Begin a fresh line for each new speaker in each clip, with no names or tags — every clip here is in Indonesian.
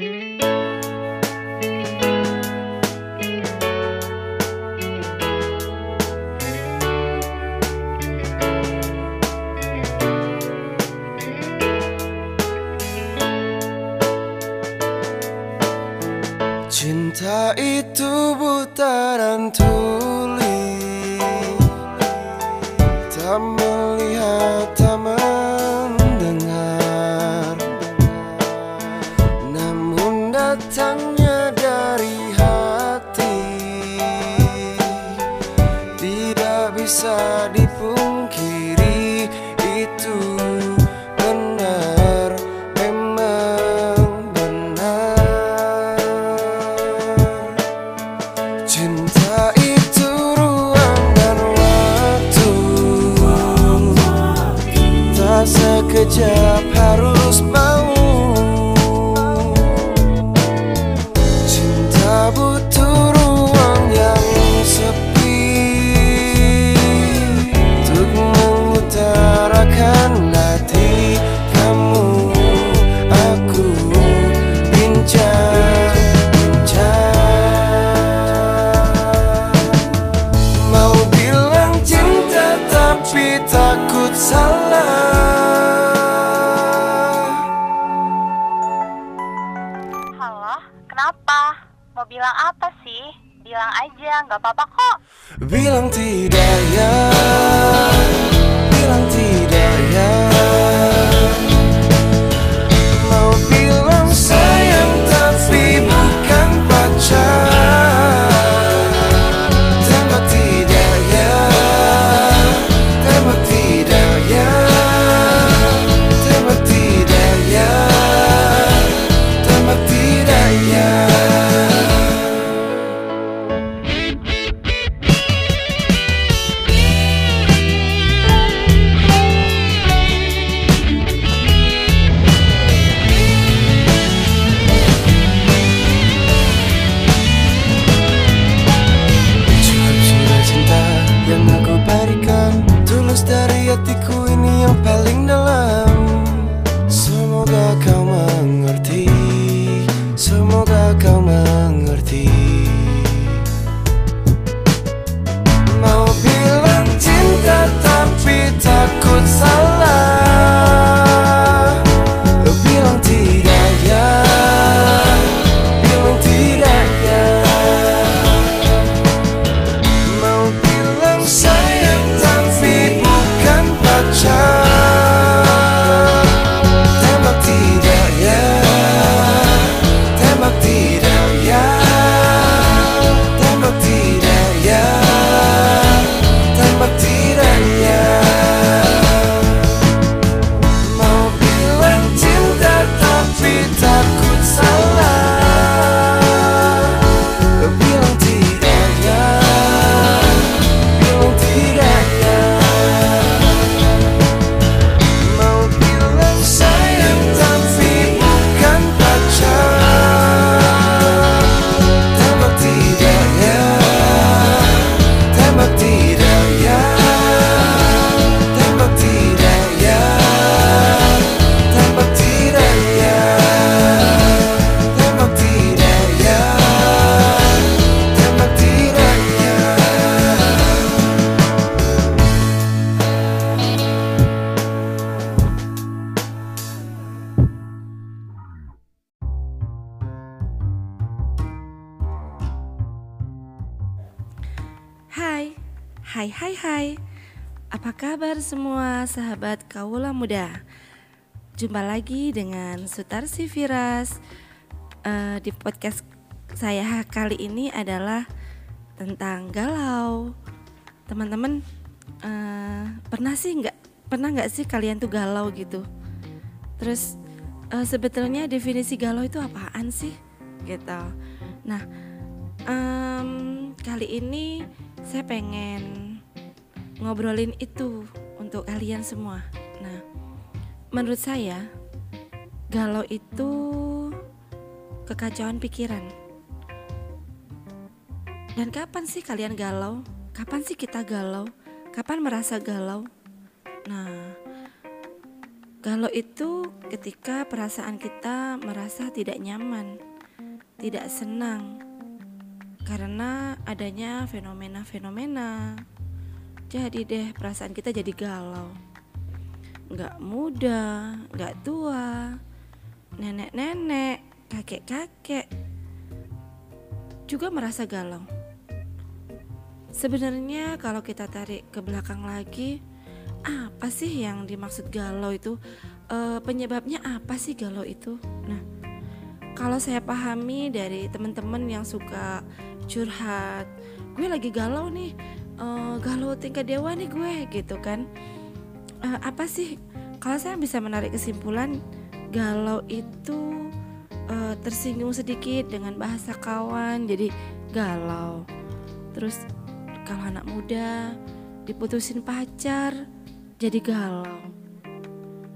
Música Kaula Muda. Jumpa lagi dengan Sutarsi Firas. Eh, Di podcast saya kali ini adalah tentang galau. Teman-teman eh, pernah sih nggak pernah nggak sih kalian tuh galau gitu? Terus eh, sebetulnya definisi galau itu apaan sih? Gitu. Nah em, kali ini saya pengen ngobrolin itu untuk kalian semua. Menurut saya galau itu kekacauan pikiran. Dan kapan sih kalian galau? Kapan sih kita galau? Kapan merasa galau? Nah,
Galau itu ketika perasaan kita merasa tidak nyaman, tidak senang, karena adanya fenomena-fenomena. Jadi deh perasaan kita jadi galau. Nggak muda, nggak tua, nenek-nenek, kakek-kakek juga merasa galau. Sebenarnya kalau kita tarik ke belakang lagi, apa sih yang dimaksud galau itu? E, penyebabnya apa sih galau itu? Nah, kalau saya pahami dari teman-teman yang suka curhat, gue lagi galau nih, e, galau tingkat dewa nih gue gitu kan? E, apa sih? Kalau saya bisa menarik kesimpulan, galau itu e, tersinggung sedikit dengan bahasa kawan, jadi galau. Terus kalau anak muda diputusin pacar jadi galau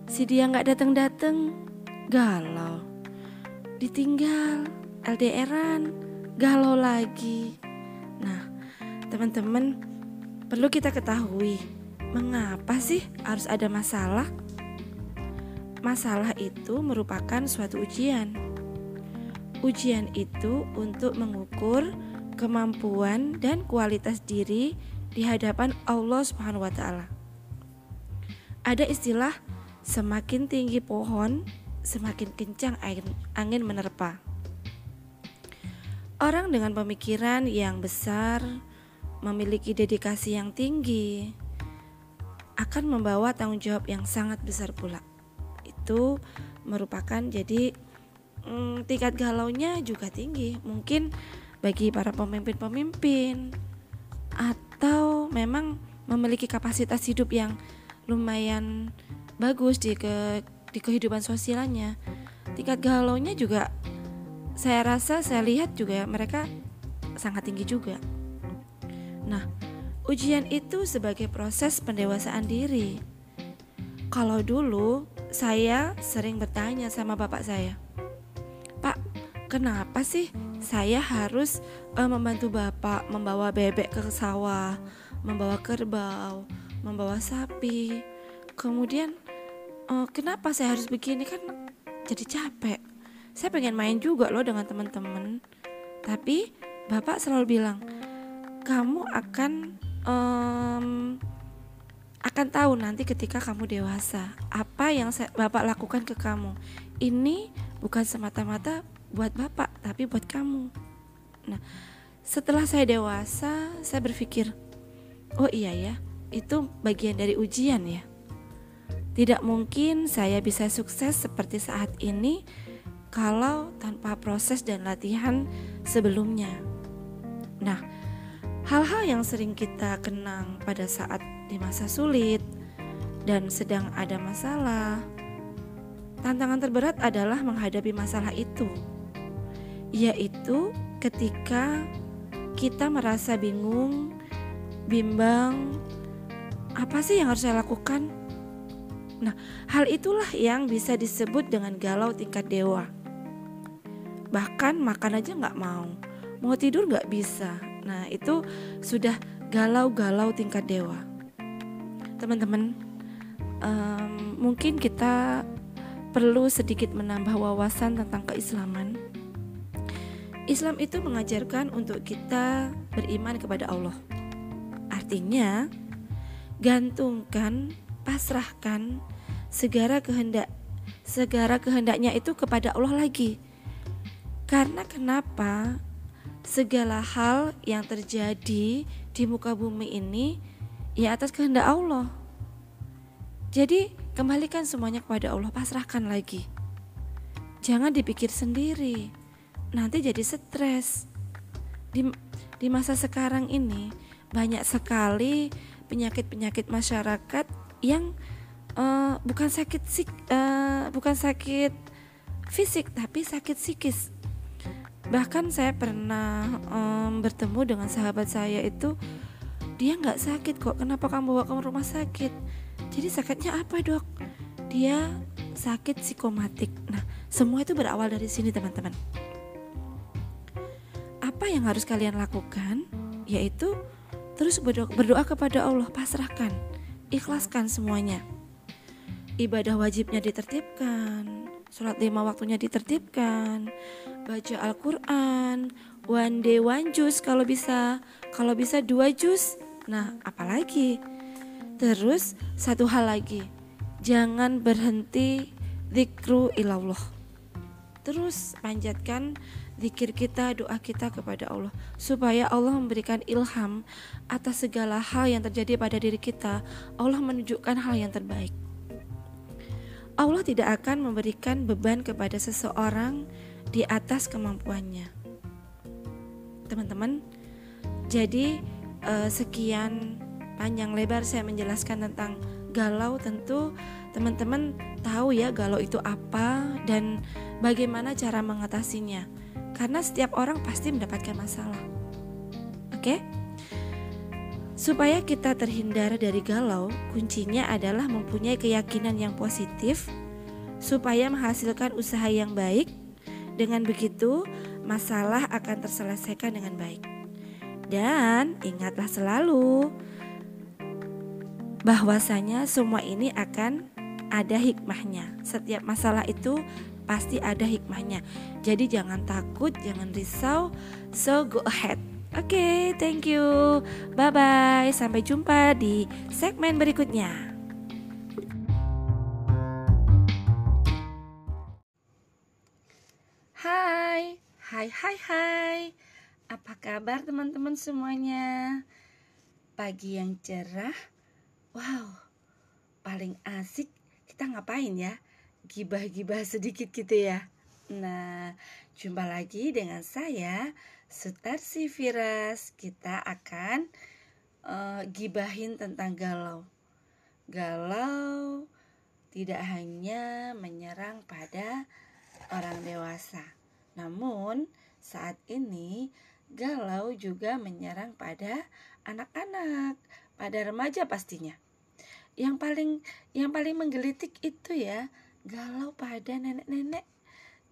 si dia nggak datang datang galau ditinggal LDRan galau lagi nah teman-teman perlu kita ketahui mengapa sih harus ada masalah masalah itu merupakan suatu ujian ujian itu untuk mengukur kemampuan dan kualitas diri di hadapan Allah Subhanahu wa taala. Ada istilah semakin tinggi pohon, semakin kencang angin menerpa. Orang dengan pemikiran yang besar, memiliki dedikasi yang tinggi, akan membawa tanggung jawab yang sangat besar pula. Itu merupakan jadi hmm, tingkat galaunya juga tinggi. Mungkin bagi para pemimpin-pemimpin atau memang memiliki kapasitas hidup yang lumayan bagus di ke di kehidupan sosialnya tingkat galaunya juga saya rasa saya lihat juga mereka sangat tinggi juga nah ujian itu sebagai proses pendewasaan diri kalau dulu saya sering bertanya sama bapak saya Pak kenapa sih saya harus uh, membantu bapak membawa bebek ke sawah, membawa kerbau, membawa sapi. Kemudian uh, kenapa saya harus begini kan jadi capek. Saya pengen main juga loh dengan teman-teman. Tapi bapak selalu bilang, kamu akan um, akan tahu nanti ketika kamu dewasa apa yang bapak lakukan ke kamu. Ini bukan semata-mata buat bapak tapi buat kamu. Nah setelah saya dewasa saya berpikir oh iya ya itu bagian dari ujian ya. Tidak mungkin saya bisa sukses seperti saat ini kalau tanpa proses dan latihan sebelumnya. Nah hal-hal yang sering kita kenang pada saat di masa sulit dan sedang ada masalah tantangan terberat adalah menghadapi masalah itu yaitu ketika kita merasa bingung, bimbang, apa sih yang harus saya lakukan? Nah, hal itulah yang bisa disebut dengan galau tingkat dewa. Bahkan makan aja nggak mau, mau tidur nggak bisa. Nah, itu sudah galau-galau tingkat dewa. Teman-teman, um, mungkin kita perlu sedikit menambah wawasan tentang keislaman Islam itu mengajarkan untuk kita beriman kepada Allah. Artinya, gantungkan, pasrahkan segala kehendak segala kehendaknya itu kepada Allah lagi. Karena kenapa? Segala hal yang terjadi di muka bumi ini ya atas kehendak Allah. Jadi, kembalikan semuanya kepada Allah, pasrahkan lagi. Jangan dipikir sendiri nanti jadi stres. Di di masa sekarang ini banyak sekali penyakit-penyakit masyarakat yang uh, bukan sakit uh, bukan sakit fisik tapi sakit psikis. Bahkan saya pernah um, bertemu dengan sahabat saya itu dia nggak sakit kok. Kenapa kamu bawa ke rumah sakit? Jadi sakitnya apa dok? Dia sakit psikomatik. Nah semua itu berawal dari sini teman-teman apa yang harus kalian lakukan? Yaitu terus berdoa, berdoa kepada Allah, pasrahkan, ikhlaskan semuanya. ibadah wajibnya ditertibkan, sholat lima waktunya ditertibkan, baca Al-Quran, one day one jus kalau bisa, kalau bisa dua jus. Nah, apalagi? Terus satu hal lagi, jangan berhenti zikru ilallah. Terus panjatkan zikir kita, doa kita kepada Allah supaya Allah memberikan ilham atas segala hal yang terjadi pada diri kita. Allah menunjukkan hal yang terbaik. Allah tidak akan memberikan beban kepada seseorang di atas kemampuannya. Teman-teman, jadi eh, sekian panjang lebar saya menjelaskan tentang galau tentu teman-teman tahu ya galau itu apa dan bagaimana cara mengatasinya. Karena setiap orang pasti mendapatkan masalah. Oke? Supaya kita terhindar dari galau, kuncinya adalah mempunyai keyakinan yang positif supaya menghasilkan usaha yang baik. Dengan begitu, masalah akan terselesaikan dengan baik. Dan ingatlah selalu bahwasanya semua ini akan ada hikmahnya. Setiap masalah itu pasti ada hikmahnya. Jadi jangan takut, jangan risau. So go ahead. Oke, okay, thank you. Bye bye. Sampai jumpa di segmen berikutnya. Hai, hai, hai, hai. Apa kabar teman-teman semuanya? Pagi yang cerah. Wow, paling asik kita ngapain ya? Gibah-gibah sedikit gitu ya. Nah, jumpa lagi dengan saya Sutarsi Firas. Kita akan uh, gibahin tentang galau. Galau tidak hanya menyerang pada orang dewasa, namun saat ini galau juga menyerang pada anak-anak, pada remaja pastinya. Yang paling yang paling menggelitik itu ya galau pada nenek-nenek,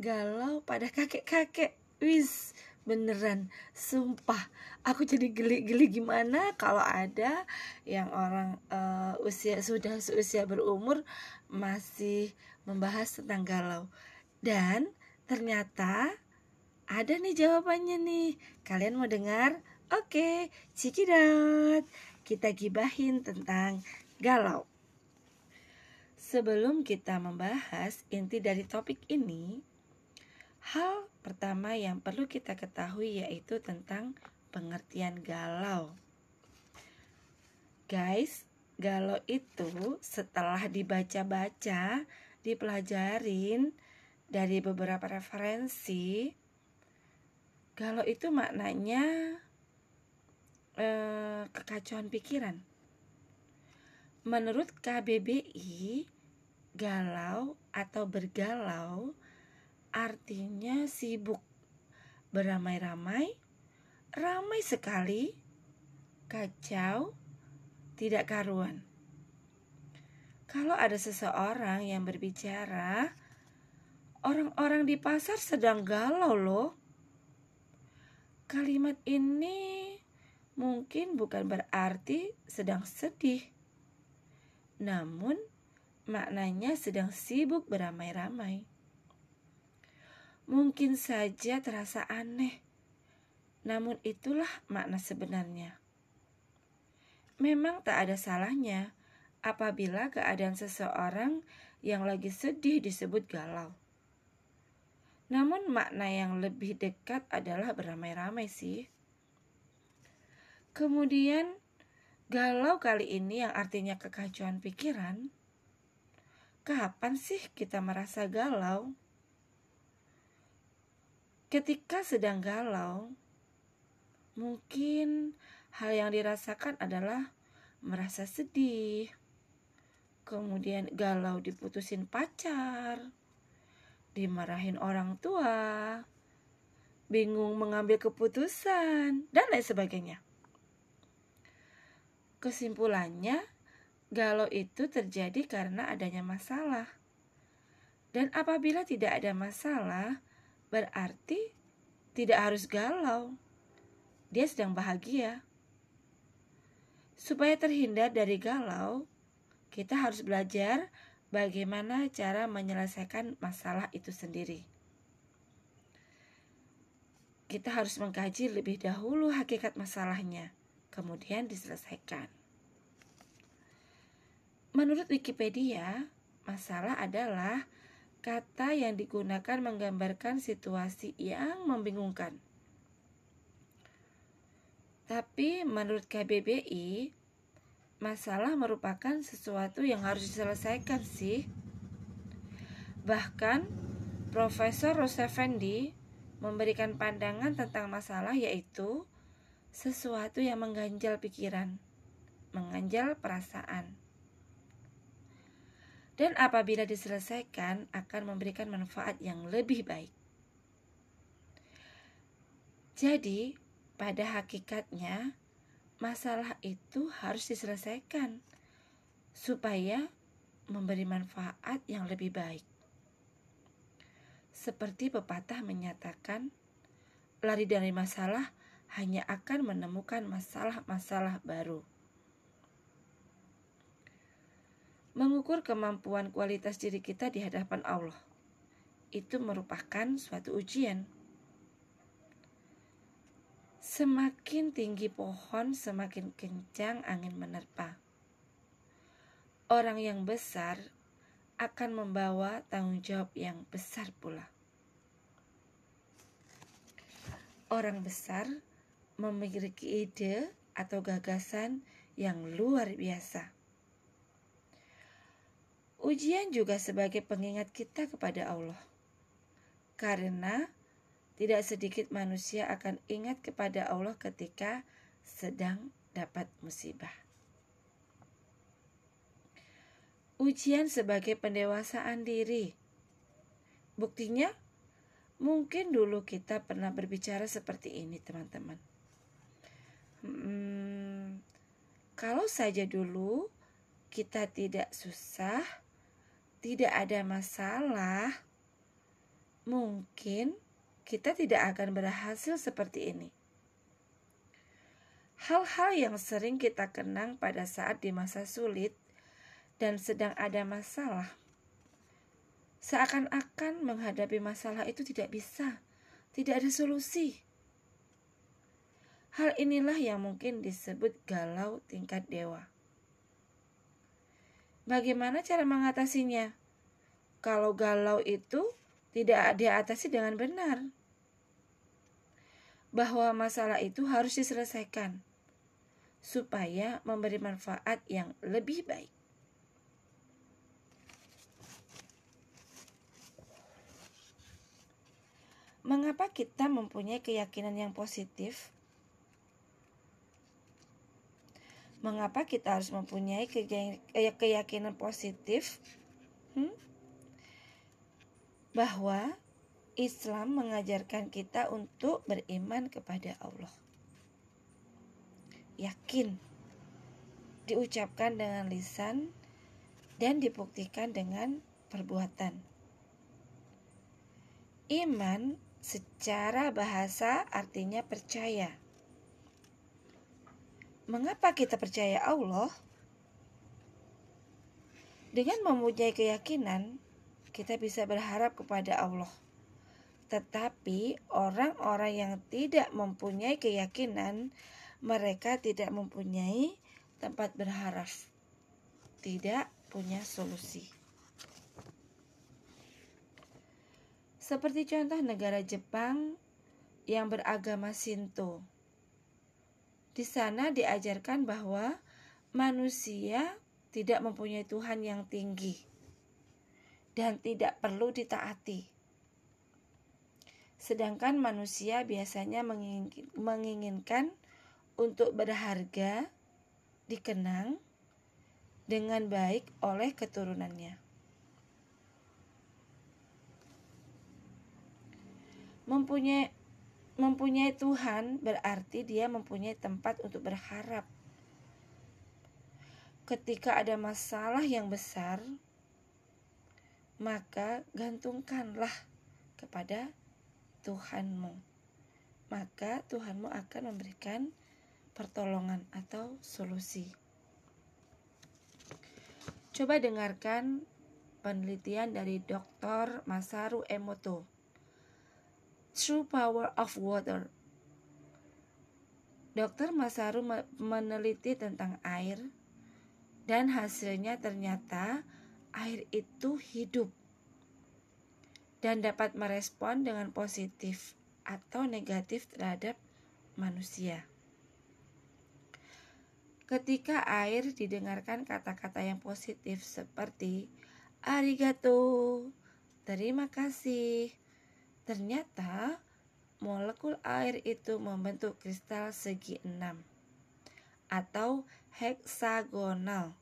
galau pada kakek-kakek. Wis, beneran sumpah. Aku jadi geli-geli gimana kalau ada yang orang uh, usia sudah seusia berumur masih membahas tentang galau. Dan ternyata ada nih jawabannya nih. Kalian mau dengar? Oke cikidot kita gibahin tentang galau. Sebelum kita membahas inti dari topik ini Hal pertama yang perlu kita ketahui yaitu tentang pengertian galau. Guys, galau itu setelah dibaca-baca, dipelajarin dari beberapa referensi, galau itu maknanya eh, kekacauan pikiran. Menurut KBBI, galau atau bergalau artinya sibuk, beramai-ramai, ramai sekali, kacau, tidak karuan. Kalau ada seseorang yang berbicara, orang-orang di pasar sedang galau loh. Kalimat ini mungkin bukan berarti sedang sedih. Namun maknanya sedang sibuk beramai-ramai mungkin saja terasa aneh, namun itulah makna sebenarnya. Memang tak ada salahnya apabila keadaan seseorang yang lagi sedih disebut galau. Namun makna yang lebih dekat adalah beramai-ramai sih. Kemudian galau kali ini yang artinya kekacauan pikiran. Kapan sih kita merasa galau? Ketika sedang galau, mungkin hal yang dirasakan adalah merasa sedih, kemudian galau diputusin pacar, dimarahin orang tua, bingung mengambil keputusan, dan lain sebagainya. Kesimpulannya, galau itu terjadi karena adanya masalah. Dan apabila tidak ada masalah, berarti tidak harus galau. Dia sedang bahagia. Supaya terhindar dari galau, kita harus belajar bagaimana cara menyelesaikan masalah itu sendiri. Kita harus mengkaji lebih dahulu hakikat masalahnya, kemudian diselesaikan. Menurut Wikipedia, masalah adalah kata yang digunakan menggambarkan situasi yang membingungkan. Tapi menurut KBBI, masalah merupakan sesuatu yang harus diselesaikan sih. Bahkan Profesor Rosefendi memberikan pandangan tentang masalah yaitu sesuatu yang mengganjal pikiran, mengganjal perasaan. Dan apabila diselesaikan akan memberikan manfaat yang lebih baik. Jadi, pada hakikatnya masalah itu harus diselesaikan supaya memberi manfaat yang lebih baik. Seperti pepatah menyatakan, lari dari masalah hanya akan menemukan masalah-masalah baru. Mengukur kemampuan kualitas diri kita di hadapan Allah itu merupakan suatu ujian. Semakin tinggi pohon, semakin kencang angin menerpa. Orang yang besar akan membawa tanggung jawab yang besar pula. Orang besar memiliki ide atau gagasan yang luar biasa. Ujian juga sebagai pengingat kita kepada Allah, karena tidak sedikit manusia akan ingat kepada Allah ketika sedang dapat musibah. Ujian sebagai pendewasaan diri. Buktinya, mungkin dulu kita pernah berbicara seperti ini, teman-teman. Hmm, kalau saja dulu kita tidak susah, tidak ada masalah, mungkin kita tidak akan berhasil seperti ini. Hal-hal yang sering kita kenang pada saat di masa sulit dan sedang ada masalah, seakan-akan menghadapi masalah itu tidak bisa, tidak ada solusi. Hal inilah yang mungkin disebut galau tingkat dewa. Bagaimana cara mengatasinya? Kalau galau itu tidak diatasi dengan benar. Bahwa masalah itu harus diselesaikan supaya memberi manfaat yang lebih baik. Mengapa kita mempunyai keyakinan yang positif? Mengapa kita harus mempunyai keyakinan positif? Hmm? bahwa Islam mengajarkan kita untuk beriman kepada Allah. Yakin diucapkan dengan lisan dan dibuktikan dengan perbuatan. Iman secara bahasa artinya percaya. Mengapa kita percaya Allah? Dengan mempunyai keyakinan, kita bisa berharap kepada Allah. Tetapi orang-orang yang tidak mempunyai keyakinan, mereka tidak mempunyai tempat berharap, tidak punya solusi. Seperti contoh negara Jepang yang beragama Shinto. Di sana diajarkan bahwa manusia tidak mempunyai Tuhan yang tinggi dan tidak perlu ditaati. Sedangkan manusia biasanya menginginkan untuk berharga dikenang dengan baik oleh keturunannya. Mempunyai mempunyai Tuhan berarti dia mempunyai tempat untuk berharap. Ketika ada masalah yang besar, maka gantungkanlah kepada Tuhanmu. Maka Tuhanmu akan memberikan pertolongan atau solusi. Coba dengarkan penelitian dari Dr. Masaru Emoto. True Power of Water. Dr. Masaru me- meneliti tentang air dan hasilnya ternyata air itu hidup dan dapat merespon dengan positif atau negatif terhadap manusia. Ketika air didengarkan kata-kata yang positif seperti arigato, terima kasih. Ternyata molekul air itu membentuk kristal segi enam atau heksagonal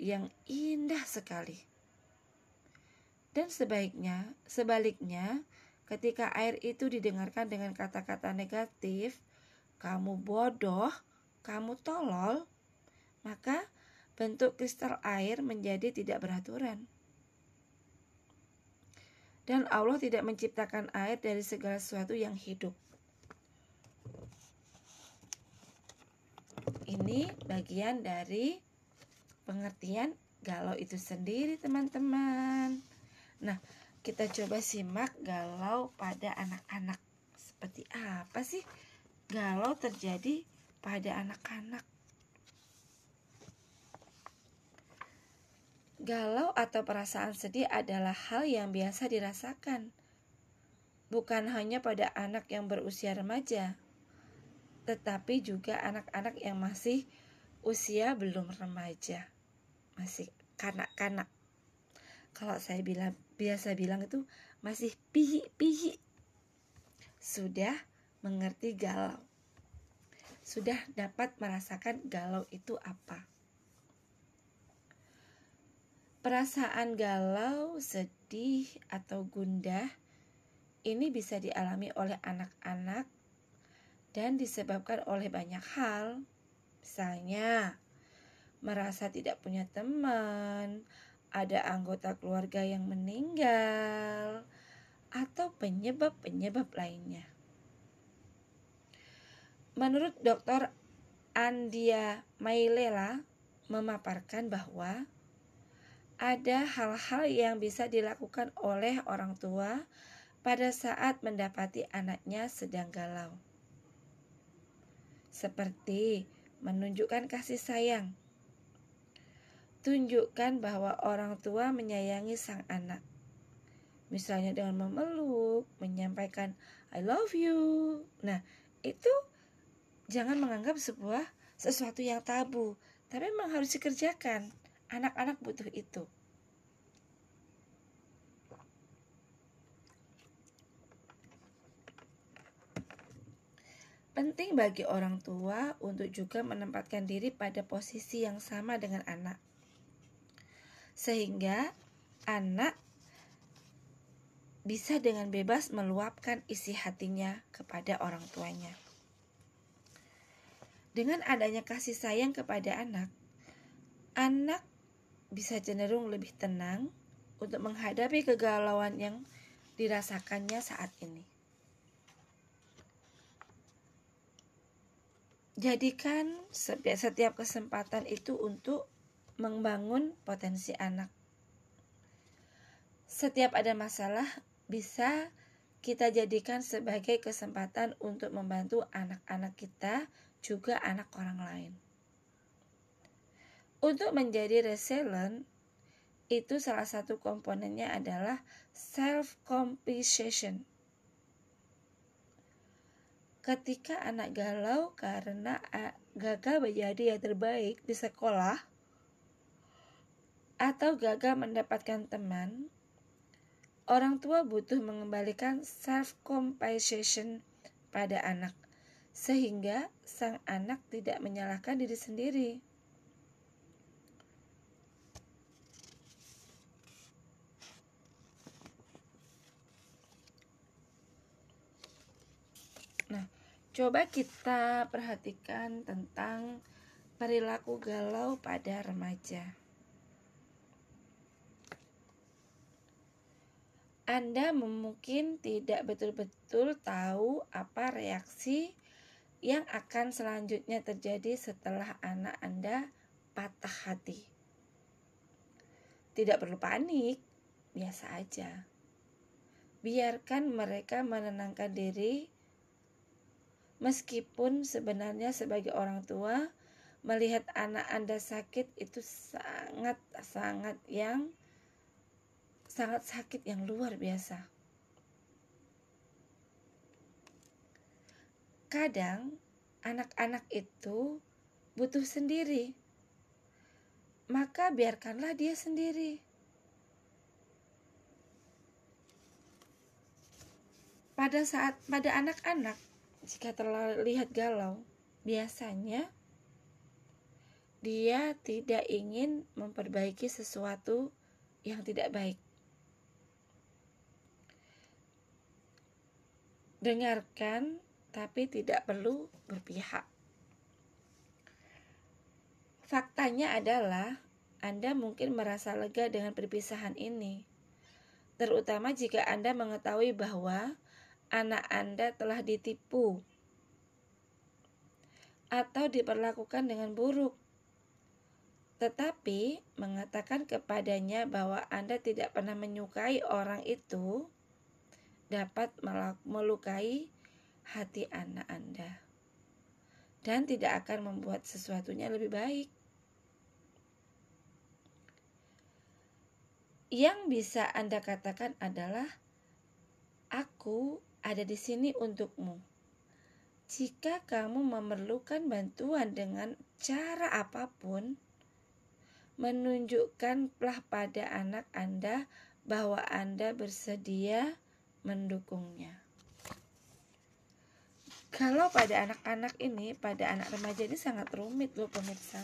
yang indah sekali. Dan sebaiknya, sebaliknya, ketika air itu didengarkan dengan kata-kata negatif, kamu bodoh, kamu tolol, maka bentuk kristal air menjadi tidak beraturan. Dan Allah tidak menciptakan air dari segala sesuatu yang hidup. Ini bagian dari pengertian galau itu sendiri, teman-teman. Nah, kita coba simak galau pada anak-anak. Seperti apa sih galau terjadi pada anak-anak? Galau atau perasaan sedih adalah hal yang biasa dirasakan, bukan hanya pada anak yang berusia remaja, tetapi juga anak-anak yang masih usia belum remaja, masih kanak-kanak. Kalau saya bilang biasa bilang itu masih pihi-pihi. Sudah mengerti galau. Sudah dapat merasakan galau itu apa. Perasaan galau, sedih, atau gundah ini bisa dialami oleh anak-anak dan disebabkan oleh banyak hal. Misalnya, merasa tidak punya teman, ada anggota keluarga yang meninggal, atau penyebab-penyebab lainnya. Menurut Dr. Andia Mailela memaparkan bahwa ada hal-hal yang bisa dilakukan oleh orang tua pada saat mendapati anaknya sedang galau. Seperti menunjukkan kasih sayang. Tunjukkan bahwa orang tua menyayangi sang anak. Misalnya dengan memeluk, menyampaikan I love you. Nah, itu jangan menganggap sebuah sesuatu yang tabu, tapi memang harus dikerjakan. Anak-anak butuh itu. Penting bagi orang tua untuk juga menempatkan diri pada posisi yang sama dengan anak. Sehingga anak bisa dengan bebas meluapkan isi hatinya kepada orang tuanya. Dengan adanya kasih sayang kepada anak, anak bisa cenderung lebih tenang untuk menghadapi kegalauan yang dirasakannya saat ini. Jadikan setiap kesempatan itu untuk membangun potensi anak. Setiap ada masalah bisa kita jadikan sebagai kesempatan untuk membantu anak-anak kita, juga anak orang lain. Untuk menjadi resilient, itu salah satu komponennya adalah self compensation. Ketika anak galau karena gagal menjadi yang terbaik di sekolah atau gagal mendapatkan teman, orang tua butuh mengembalikan self compensation pada anak sehingga sang anak tidak menyalahkan diri sendiri. Nah, coba kita perhatikan tentang perilaku galau pada remaja. Anda mungkin tidak betul-betul tahu apa reaksi yang akan selanjutnya terjadi setelah anak Anda patah hati. tidak perlu panik, biasa aja. Biarkan mereka menenangkan diri, meskipun sebenarnya sebagai orang tua melihat anak Anda sakit itu sangat-sangat yang sangat sakit yang luar biasa. Kadang anak-anak itu butuh sendiri. Maka biarkanlah dia sendiri. Pada saat pada anak-anak jika terlihat galau, biasanya dia tidak ingin memperbaiki sesuatu yang tidak baik. Dengarkan, tapi tidak perlu berpihak. Faktanya adalah Anda mungkin merasa lega dengan perpisahan ini, terutama jika Anda mengetahui bahwa anak Anda telah ditipu atau diperlakukan dengan buruk tetapi mengatakan kepadanya bahwa Anda tidak pernah menyukai orang itu dapat melukai hati anak Anda dan tidak akan membuat sesuatunya lebih baik. Yang bisa Anda katakan adalah, "Aku ada di sini untukmu." Jika kamu memerlukan bantuan dengan cara apa pun, menunjukkanlah pada anak Anda bahwa Anda bersedia mendukungnya. Kalau pada anak-anak ini, pada anak remaja ini sangat rumit loh pemirsa.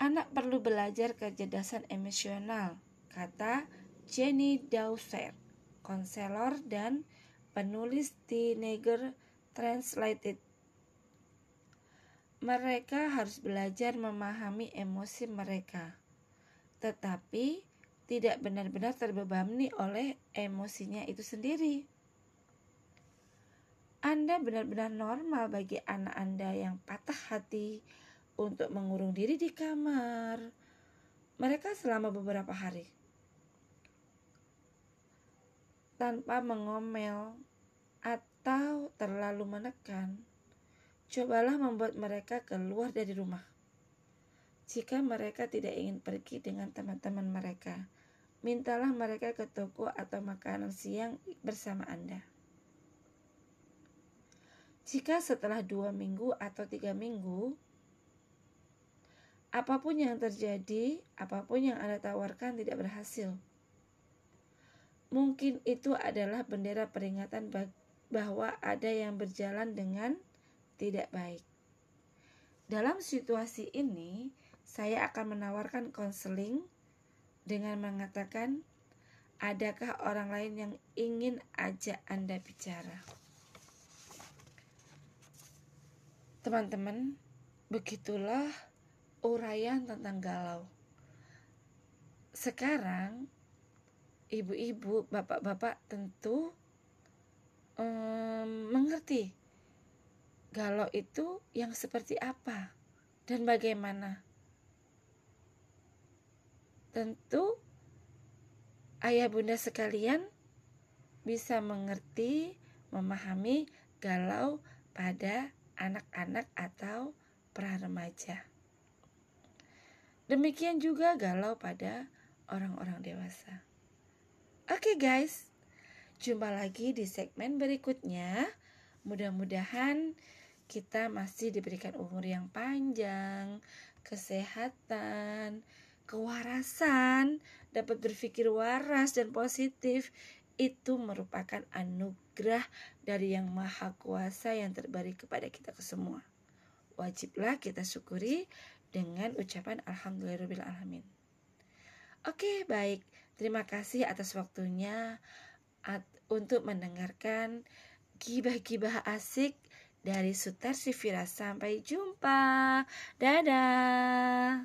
Anak perlu belajar kecerdasan emosional, kata Jenny Dawser, konselor dan penulis di Neger Translated mereka harus belajar memahami emosi mereka, tetapi tidak benar-benar terbebani oleh emosinya itu sendiri. Anda benar-benar normal bagi anak Anda yang patah hati untuk mengurung diri di kamar. Mereka selama beberapa hari tanpa mengomel atau terlalu menekan Cobalah membuat mereka keluar dari rumah. Jika mereka tidak ingin pergi dengan teman-teman mereka, mintalah mereka ke toko atau makanan siang bersama Anda. Jika setelah dua minggu atau tiga minggu, apa pun yang terjadi, apa pun yang Anda tawarkan tidak berhasil, mungkin itu adalah bendera peringatan bahwa ada yang berjalan dengan tidak baik. Dalam situasi ini, saya akan menawarkan konseling dengan mengatakan, adakah orang lain yang ingin ajak Anda bicara? Teman-teman, begitulah uraian tentang galau. Sekarang, ibu-ibu, bapak-bapak tentu um, mengerti galau itu yang seperti apa dan bagaimana? Tentu ayah bunda sekalian bisa mengerti, memahami galau pada anak-anak atau pra remaja. Demikian juga galau pada orang-orang dewasa. Oke okay guys, jumpa lagi di segmen berikutnya. Mudah-mudahan kita masih diberikan umur yang panjang, kesehatan, kewarasan, dapat berpikir waras dan positif, itu merupakan anugerah dari Yang Maha Kuasa yang terberi kepada kita semua. Wajiblah kita syukuri dengan ucapan Alhamdulillahirrahmanirrahim. Oke, baik. Terima kasih atas waktunya untuk mendengarkan gibah-gibah asik dari Sutar Sifira. Sampai jumpa. Dadah.